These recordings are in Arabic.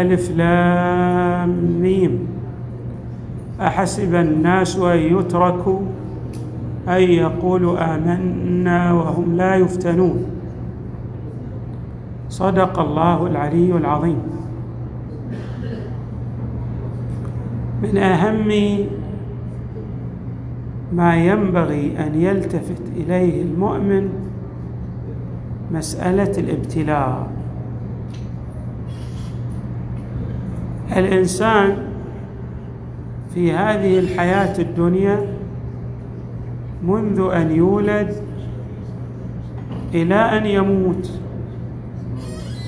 ألف لام ميم. أحسب الناس أن يتركوا أن يقولوا آمنا وهم لا يفتنون. صدق الله العلي العظيم. من أهم ما ينبغي أن يلتفت إليه المؤمن مسألة الابتلاء. الإنسان في هذه الحياة الدنيا منذ أن يولد إلى أن يموت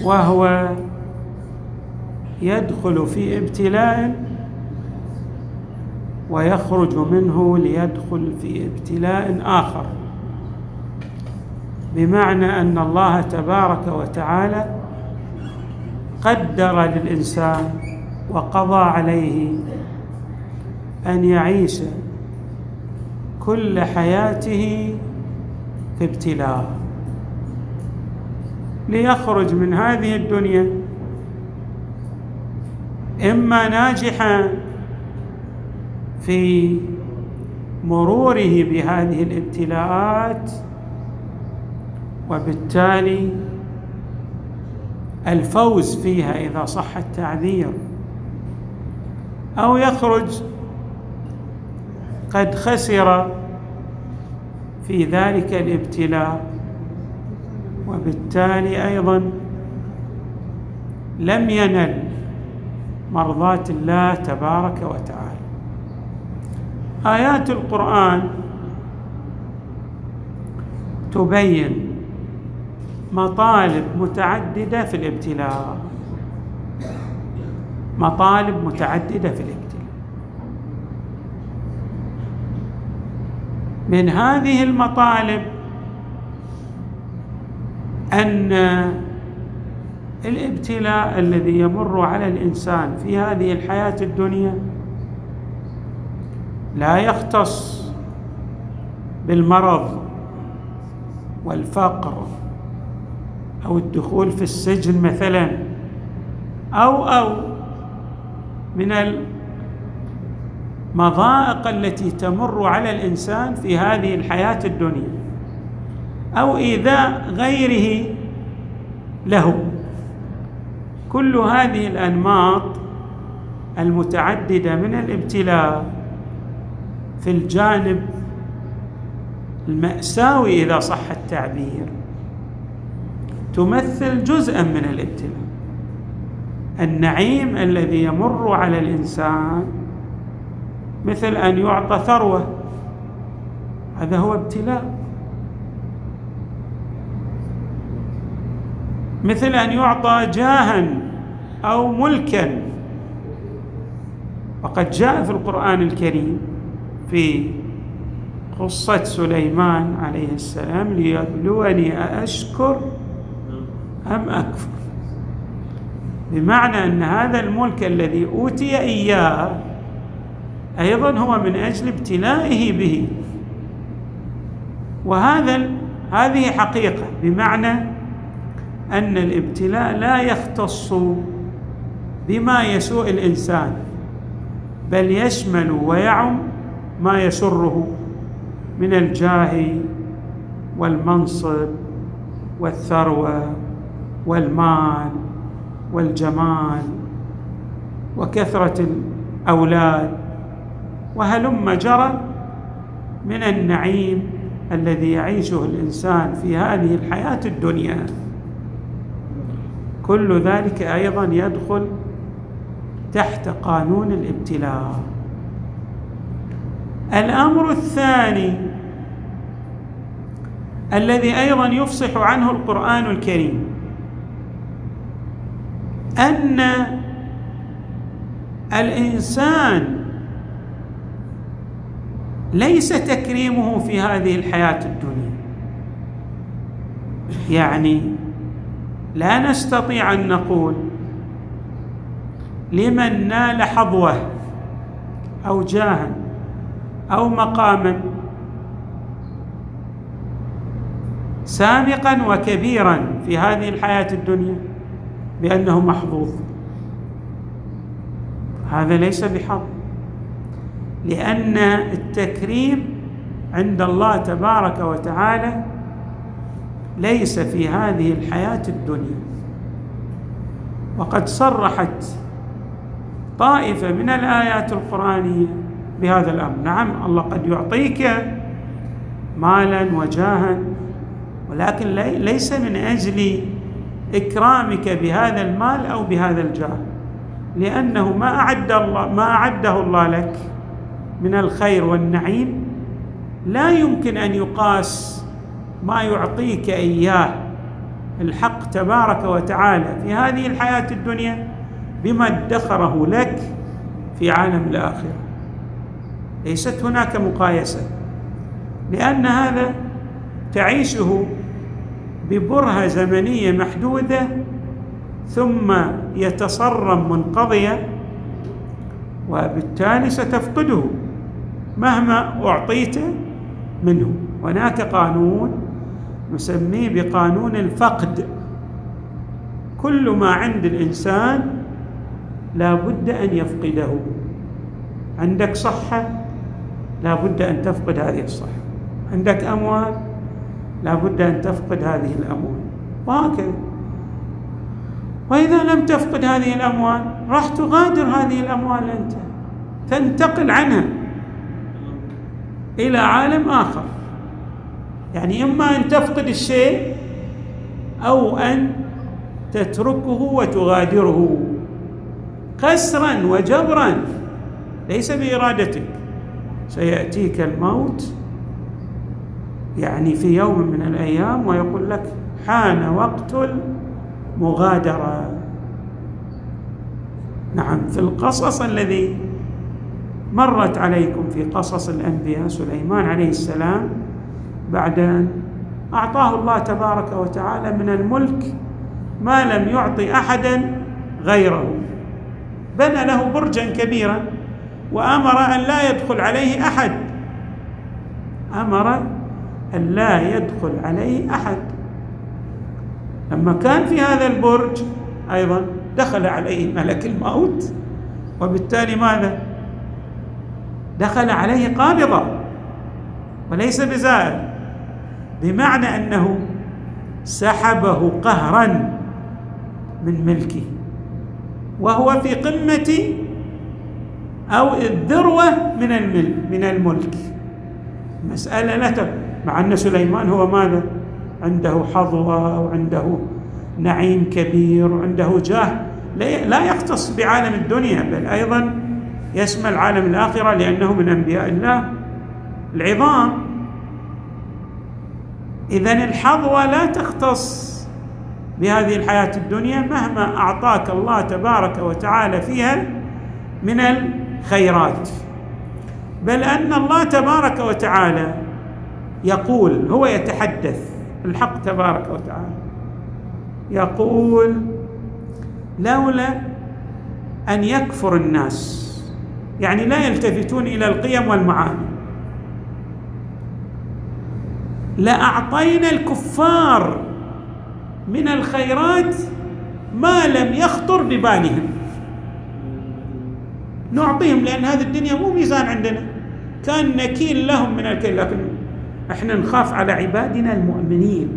وهو يدخل في ابتلاء ويخرج منه ليدخل في ابتلاء آخر. بمعنى أن الله تبارك وتعالى قدر للإنسان وقضى عليه أن يعيش كل حياته في ابتلاء. ليخرج من هذه الدنيا إما ناجحا في مروره بهذه الابتلاءات وبالتالي الفوز فيها إذا صح التعبير أو يخرج قد خسر في ذلك الابتلاء. وبالتالي أيضا لم ينل مرضاة الله تبارك وتعالى. آيات القرآن تبين مطالب متعددة في الابتلاء. مطالب متعددة في الابتلاء. من هذه المطالب أن الابتلاء الذي يمر على الإنسان في هذه الحياة الدنيا لا يختص بالمرض والفقر أو الدخول في السجن مثلا أو أو من المضائق التي تمر على الإنسان في هذه الحياة الدنيا أو ايذاء غيره له. كل هذه الأنماط المتعددة من الابتلاء في الجانب المأساوي اذا صح التعبير تمثل جزءا من الابتلاء. النعيم الذي يمر على الإنسان مثل أن يعطى ثروة. هذا هو ابتلاء. مثل أن يعطى جاها أو ملكا. وقد جاء في القرآن الكريم في قصة سليمان عليه السلام ليبلوني أأشكر أم أكفر؟ بمعنى أن هذا الملك الذي أوتي إياه أيضا هو من أجل ابتلائه به. وهذا هذه حقيقة بمعنى أن الابتلاء لا يختص بما يسوء الإنسان بل يشمل ويعم ما يسره من الجاه والمنصب والثروة والمال والجمال وكثرة الأولاد وهلم جرى من النعيم الذي يعيشه الإنسان في هذه الحياة الدنيا. كل ذلك أيضا يدخل تحت قانون الابتلاء. الأمر الثاني الذي أيضا يفصح عنه القرآن الكريم أن الإنسان ليس تكريمه في هذه الحياة الدنيا. يعني لا نستطيع أن نقول لمن نال حظوة أو جاها أو مقاما سامقا وكبيرا في هذه الحياة الدنيا. بأنه محظوظ. هذا ليس بحظ. لأن التكريم عند الله تبارك وتعالى ليس في هذه الحياة الدنيا. وقد صرحت طائفة من الآيات القرآنية بهذا الأمر. نعم الله قد يعطيك مالا وجاها ولكن ليس من أجل إكرامك بهذا المال أو بهذا الجاه. لأنه ما أعد الله ما أعده الله لك من الخير والنعيم لا يمكن أن يقاس ما يعطيك إياه. الحق تبارك وتعالى في هذه الحياة الدنيا بما ادخره لك في عالم الآخرة. ليست هناك مقايسة لأن هذا تعيشه ببرهة زمنية محدودة ثم يتصرم منقضية وبالتالي ستفقده مهما أعطيت منه. هناك قانون نسميه بقانون الفقد. كل ما عند الإنسان لا بد أن يفقده. عندك صحة لا بد أن تفقد هذه الصحة. عندك أموال لا بد أن تفقد هذه الأموال. وهكذا وإذا لم تفقد هذه الأموال راح تغادر هذه الأموال أنت. تنتقل عنها إلى عالم آخر. يعني إما أن تفقد الشيء أو أن تتركه وتغادره. قسرا وجبرا. ليس بإرادتك. سيأتيك الموت. يعني في يوم من الأيام ويقول لك حان وقت المغادرة. نعم في القصص الذي مرت عليكم في قصص الأنبياء سليمان عليه السلام بعد أن أعطاه الله تبارك وتعالى من الملك ما لم يعطي أحدا غيره. بنى له برجا كبيرا وأمر أن لا يدخل عليه أحد. أمر أن لا يدخل عليه أحد. لما كان في هذا البرج أيضا دخل عليه ملك الموت وبالتالي ماذا؟ دخل عليه قابضا وليس بزائر بمعنى أنه سحبه قهرا من ملكه وهو في قمة أو الذروة من الملك من الملك. مسألة لا مع أن سليمان هو ماذا؟ عنده حظوة وعنده نعيم كبير وعنده جاه. لا يختص بعالم الدنيا بل أيضا يشمل عالم الآخرة لأنه من أنبياء الله العظام. اذا الحظوة لا تختص بهذه الحياة الدنيا مهما أعطاك الله تبارك وتعالى فيها من الخيرات. بل أن الله تبارك وتعالى يقول هو يتحدث الحق تبارك وتعالى. يقول لولا أن يكفر الناس يعني لا يلتفتون إلى القيم والمعاني. لأعطينا الكفار من الخيرات ما لم يخطر ببالهم. نعطيهم لأن هذه الدنيا مو ميزان عندنا. كان نكيل لهم من الكيل لكن إحنا نخاف على عبادنا المؤمنين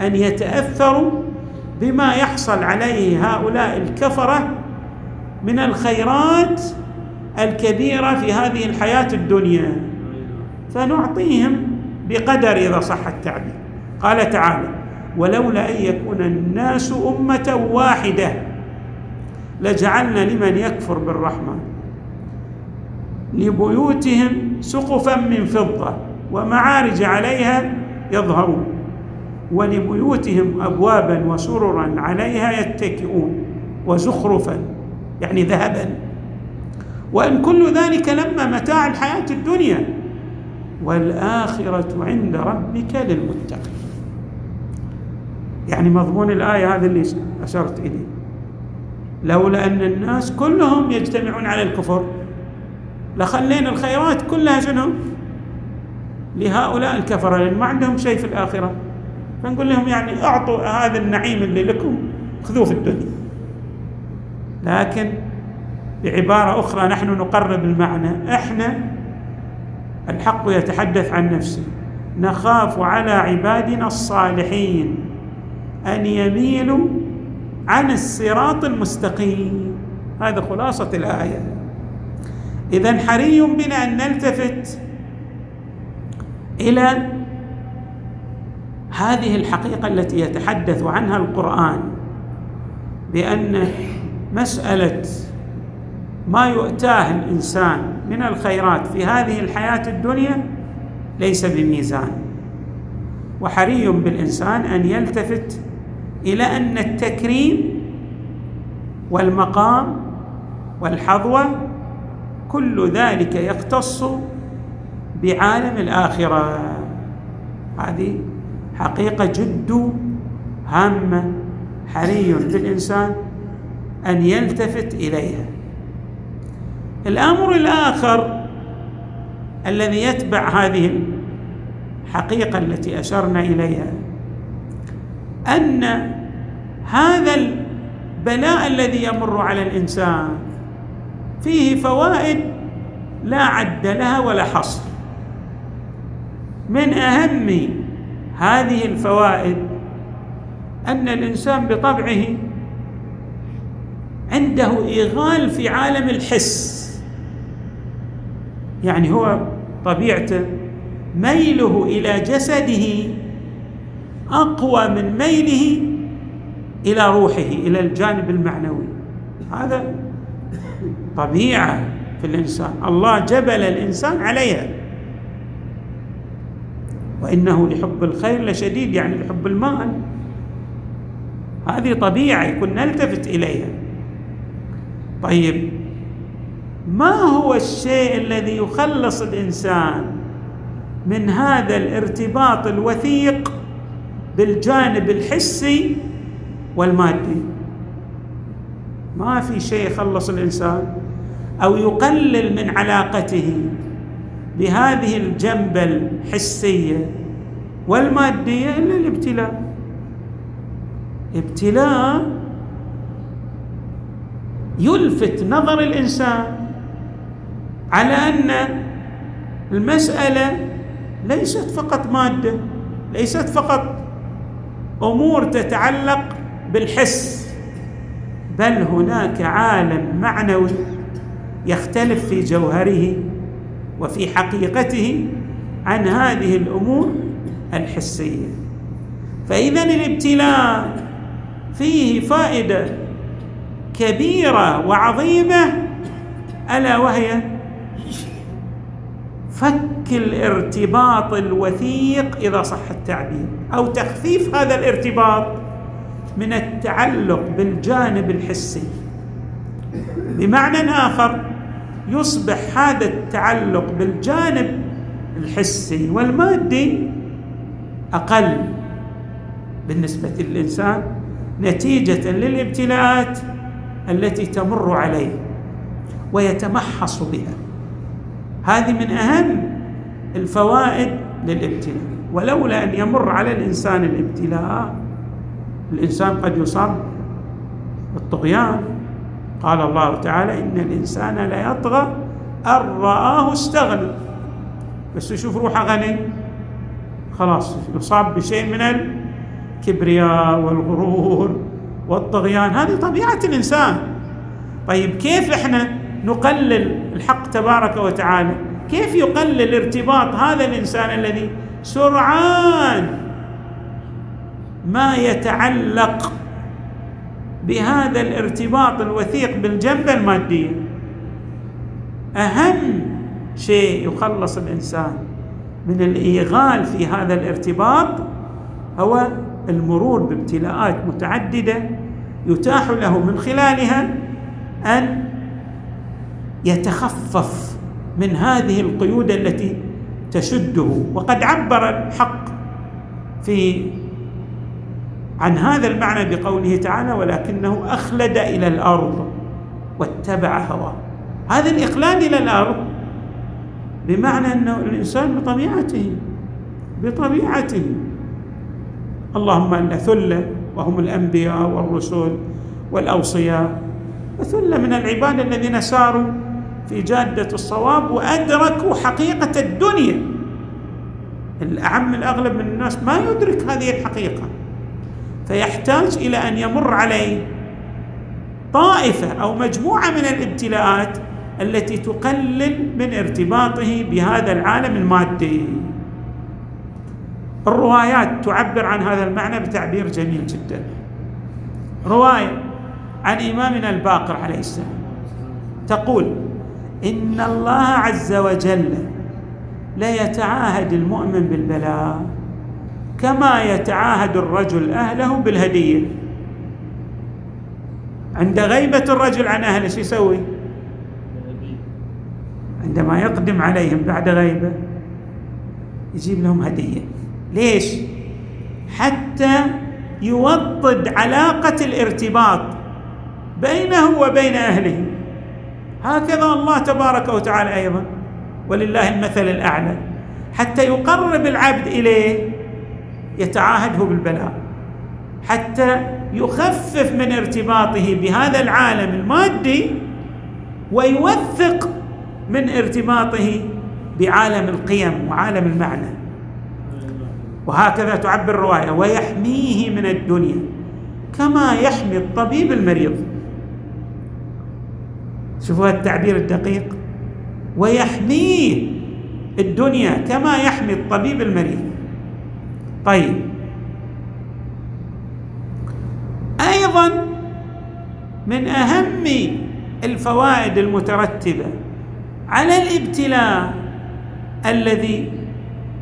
أن يتأثروا بما يحصل عليه هؤلاء الكفرة من الخيرات الكبيرة في هذه الحياة الدنيا. فنعطيهم بقدر إذا صح التعبير. قال تعالى ولولا أن يكون الناس أمة واحدة لجعلنا لمن يكفر بالرحمن لبيوتهم سقفا من فضة. ومعارج عليها يظهرون ولبيوتهم ابوابا وسررا عليها يتكئون وزخرفا يعني ذهبا. وإن كل ذلك لما متاع الحياة الدنيا والآخرة عند ربك للمتقين. يعني مضمون الآية هذا اللي أشرت إليه. لولا أن الناس كلهم يجتمعون على الكفر لخلينا الخيرات كلها شنو؟ لهؤلاء الكفرة لأن ما عندهم شيء في الآخرة. فنقول لهم يعني أعطوا هذا النعيم اللي لكم خذوه في الدنيا. لكن بعبارة أخرى نحن نقرب المعنى. إحنا الحق يتحدث عن نفسه. نخاف على عبادنا الصالحين أن يميلوا عن الصراط المستقيم. هذا خلاصة الآية. اذا حري بنا أن نلتفت إلى هذه الحقيقة التي يتحدث عنها القرآن بأن مسألة ما يؤتاه الإنسان من الخيرات في هذه الحياة الدنيا ليس بميزان. وحري بالإنسان أن يلتفت إلى أن التكريم والمقام والحظوة كل ذلك يختص بعالم الآخرة. هذه حقيقة جد هامة حري بالانسان أن يلتفت إليها. الأمر الآخر الذي يتبع هذه الحقيقة التي أشرنا إليها أن هذا البلاء الذي يمر على الإنسان فيه فوائد لا عد لها ولا حصر. من أهم هذه الفوائد أن الإنسان بطبعه عنده إيغال في عالم الحس. يعني هو طبيعته ميله إلى جسده أقوى من ميله إلى روحه إلى الجانب المعنوي. هذا طبيعة في الإنسان. الله جبل الإنسان عليها. وإنه لحب الخير لشديد يعني لحب المال هذه طبيعة يكون نلتفت إليها. طيب ما هو الشيء الذي يخلص الإنسان من هذا الارتباط الوثيق بالجانب الحسي والمادي؟ ما في شيء يخلص الإنسان أو يقلل من علاقته. بهذه الجنبه الحسيه والمادية إلا الابتلاء. ابتلاء يلفت نظر الإنسان على أن المسألة ليست فقط مادة ليست فقط أمور تتعلق بالحس بل هناك عالم معنوي يختلف في جوهره وفي حقيقته عن هذه الأمور الحسية. فإذا الابتلاء فيه فائدة كبيرة وعظيمة ألا وهي فك الارتباط الوثيق إذا صح التعبير أو تخفيف هذا الارتباط من التعلق بالجانب الحسي. بمعنى آخر يصبح هذا التعلق بالجانب الحسي والمادي أقل بالنسبة للإنسان نتيجة للابتلاءات التي تمر عليه ويتمحص بها. هذه من أهم الفوائد للابتلاء. ولولا أن يمر على الإنسان الابتلاء الإنسان قد يصاب بالطغيان قال الله تعالى إن الإنسان ليطغى أن رآه استغنى. بس يشوف روحه غني. خلاص يصاب بشيء من الكبرياء والغرور والطغيان. هذه طبيعة الإنسان. طيب كيف إحنا نقلل الحق تبارك وتعالى؟ كيف يقلل ارتباط هذا الإنسان الذي سرعان ما يتعلق بهذا الارتباط الوثيق بالجنبه الماديه أهم شيء يخلص الإنسان من الإيغال في هذا الارتباط هو المرور بابتلاءات متعددة يتاح له من خلالها أن يتخفف من هذه القيود التي تشده. وقد عبر الحق في عن هذا المعنى بقوله تعالى ولكنه أخلد إلى الأرض واتبع هواه. هذا الإخلاد إلى الأرض بمعنى انه الإنسان بطبيعته بطبيعته. اللهم إن ثله وهم الأنبياء والرسل والأوصياء وثله من العباد الذين ساروا في جادة الصواب وأدركوا حقيقة الدنيا. الأعم الأغلب من الناس ما يدرك هذه الحقيقة. فيحتاج إلى أن يمر عليه طائفة أو مجموعة من الابتلاءات التي تقلل من ارتباطه بهذا العالم المادي. الروايات تعبر عن هذا المعنى بتعبير جميل جدا. رواية عن إمامنا الباقر عليه السلام. تقول إن الله عز وجل لا يتعاهد المؤمن بالبلاء كما يتعاهد الرجل أهله بالهدية. عند غيبة الرجل عن أهله شو يسوي؟ عندما يقدم عليهم بعد غيبة يجيب لهم هدية. ليش؟ حتى يوطد علاقة الارتباط بينه وبين أهله. هكذا الله تبارك وتعالى أيضا ولله المثل الأعلى. حتى يقرب العبد إليه يتعاهده بالبلاء. حتى يخفف من ارتباطه بهذا العالم المادي ويوثق من ارتباطه بعالم القيم وعالم المعنى. وهكذا تعبر الرواية ويحميه من الدنيا كما يحمي الطبيب المريض. شوفوا التعبير الدقيق. ويحميه الدنيا كما يحمي الطبيب المريض. طيب. أيضا من أهم الفوائد المترتبة على الابتلاء الذي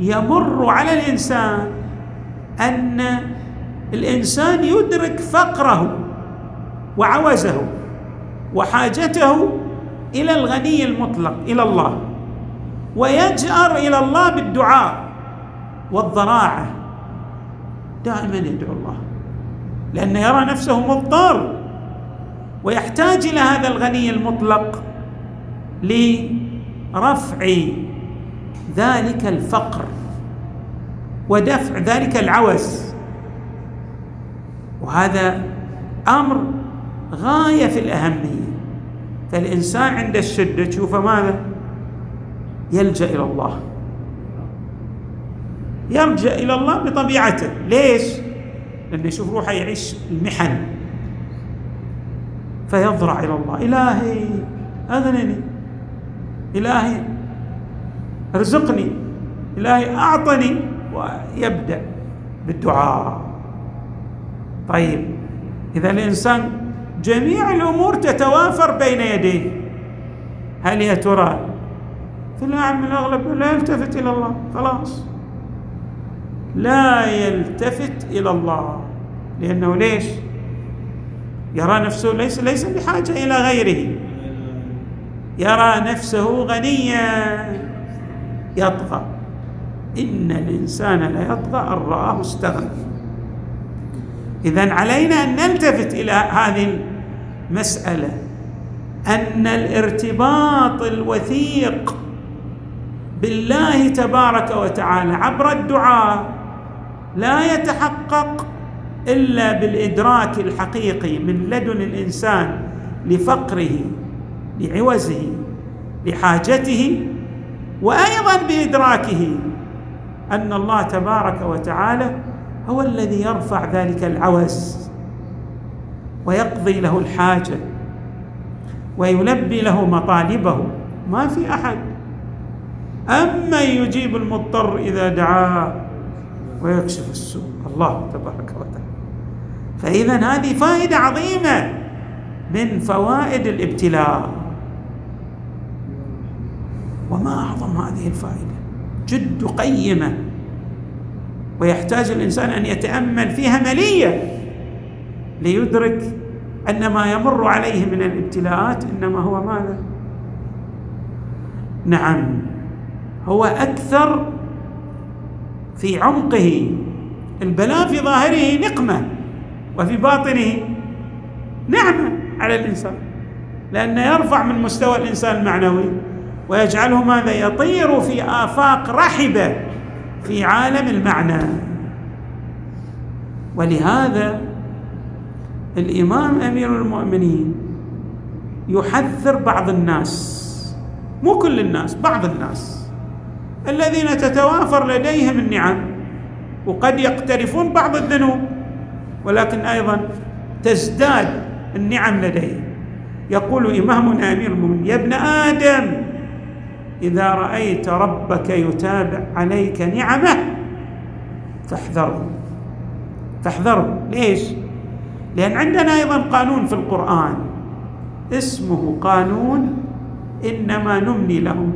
يمر على الإنسان أن الإنسان يدرك فقره وعوزه وحاجته إلى الغني المطلق إلى الله ويجأر إلى الله بالدعاء والضراعة. دائما يدعو الله لأنه يرى نفسه مضطر ويحتاج إلى هذا الغني المطلق لرفع ذلك الفقر ودفع ذلك العوز. وهذا أمر غاية في الأهمية. فالإنسان عند الشدة تشوفه ماذا؟ يلجأ إلى الله. يرجع إلى الله بطبيعته. ليش؟ لأنه يشوف روحه يعيش المحن. فيضرع إلى الله. إلهي اغنني إلهي ارزقني. إلهي أعطني ويبدأ بالدعاء. طيب إذا الإنسان جميع الأمور تتوافر بين يديه. هل يا ترى في الأعم الأغلب لا يلتفت إلى الله؟ خلاص. لا يلتفت إلى الله. لأنه ليش؟ يرى نفسه ليس ليس بحاجة إلى غيره. يرى نفسه غنيا. يطغى. إن الإنسان ليطغى أن رآه استغنى إذا علينا أن نلتفت إلى هذه المسألة. أن الارتباط الوثيق بالله تبارك وتعالى عبر الدعاء لا يتحقق إلا بالإدراك الحقيقي من لدن الإنسان لفقره لعوزه لحاجته وأيضا بإدراكه أن الله تبارك وتعالى هو الذي يرفع ذلك العوز ويقضي له الحاجة ويلبي له مطالبه. ما في أحد. أمن يجيب المضطر إذا دعاه. ويكشف السوء. الله تبارك وتعالى. فإذا هذه فائدة عظيمة من فوائد الابتلاء. وما أعظم هذه الفائدة؟ جد قيمة. ويحتاج الإنسان أن يتأمل فيها ملية ليدرك أن ما يمر عليه من الابتلاءات إنما هو ماذا؟ نعم هو أكثر في عمقه. البلاء في ظاهره نقمة وفي باطنه نعمة على الإنسان لأنه يرفع من مستوى الإنسان المعنوي ويجعله ماذا؟ يطير في آفاق رحبة في عالم المعنى. ولهذا الإمام أمير المؤمنين يحذر بعض الناس مو كل الناس بعض الناس الذين تتوافر لديهم النعم وقد يقترفون بعض الذنوب ولكن أيضا تزداد النعم لديهم. يقول إمامنا أمير المؤمنين يا ابن آدم إذا رأيت ربك يتابع عليك نعمة فاحذره فاحذره ليش؟ لأن عندنا أيضا قانون في القرآن اسمه قانون إنما نملي لهم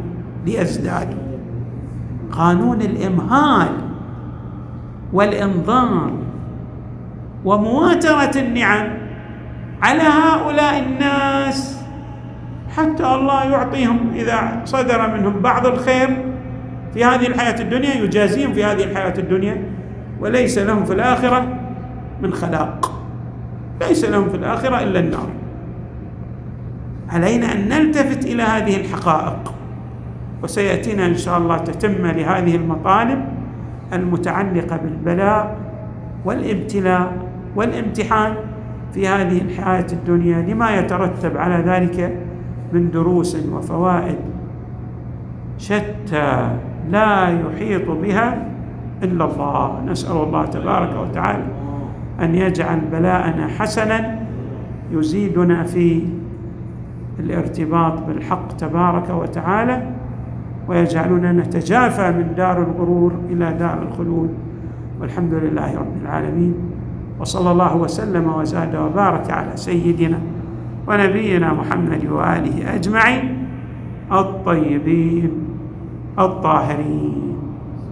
ليزدادوا قانون الإمهال والانظار ومواترة النعم على هؤلاء الناس حتى الله يعطيهم إذا صدر منهم بعض الخير في هذه الحياة الدنيا يجازيهم في هذه الحياة الدنيا وليس لهم في الآخرة من خلاق. ليس لهم في الآخرة إلا النار. علينا أن نلتفت إلى هذه الحقائق. وسيأتينا إن شاء الله تتمه لهذه المطالب المتعلقة بالبلاء والابتلاء والامتحان في هذه الحياة الدنيا لما يترتب على ذلك من دروس وفوائد شتى لا يحيط بها إلا الله. نسأل الله تبارك وتعالى أن يجعل بلاءنا حسنا يزيدنا في الارتباط بالحق تبارك وتعالى ويجعلنا نتجافى من دار الغرور إلى دار الخلود. والحمد لله رب العالمين. وصلى الله وسلم وزاد وبارك على سيدنا ونبينا محمد وآله أجمعين الطيبين الطاهرين.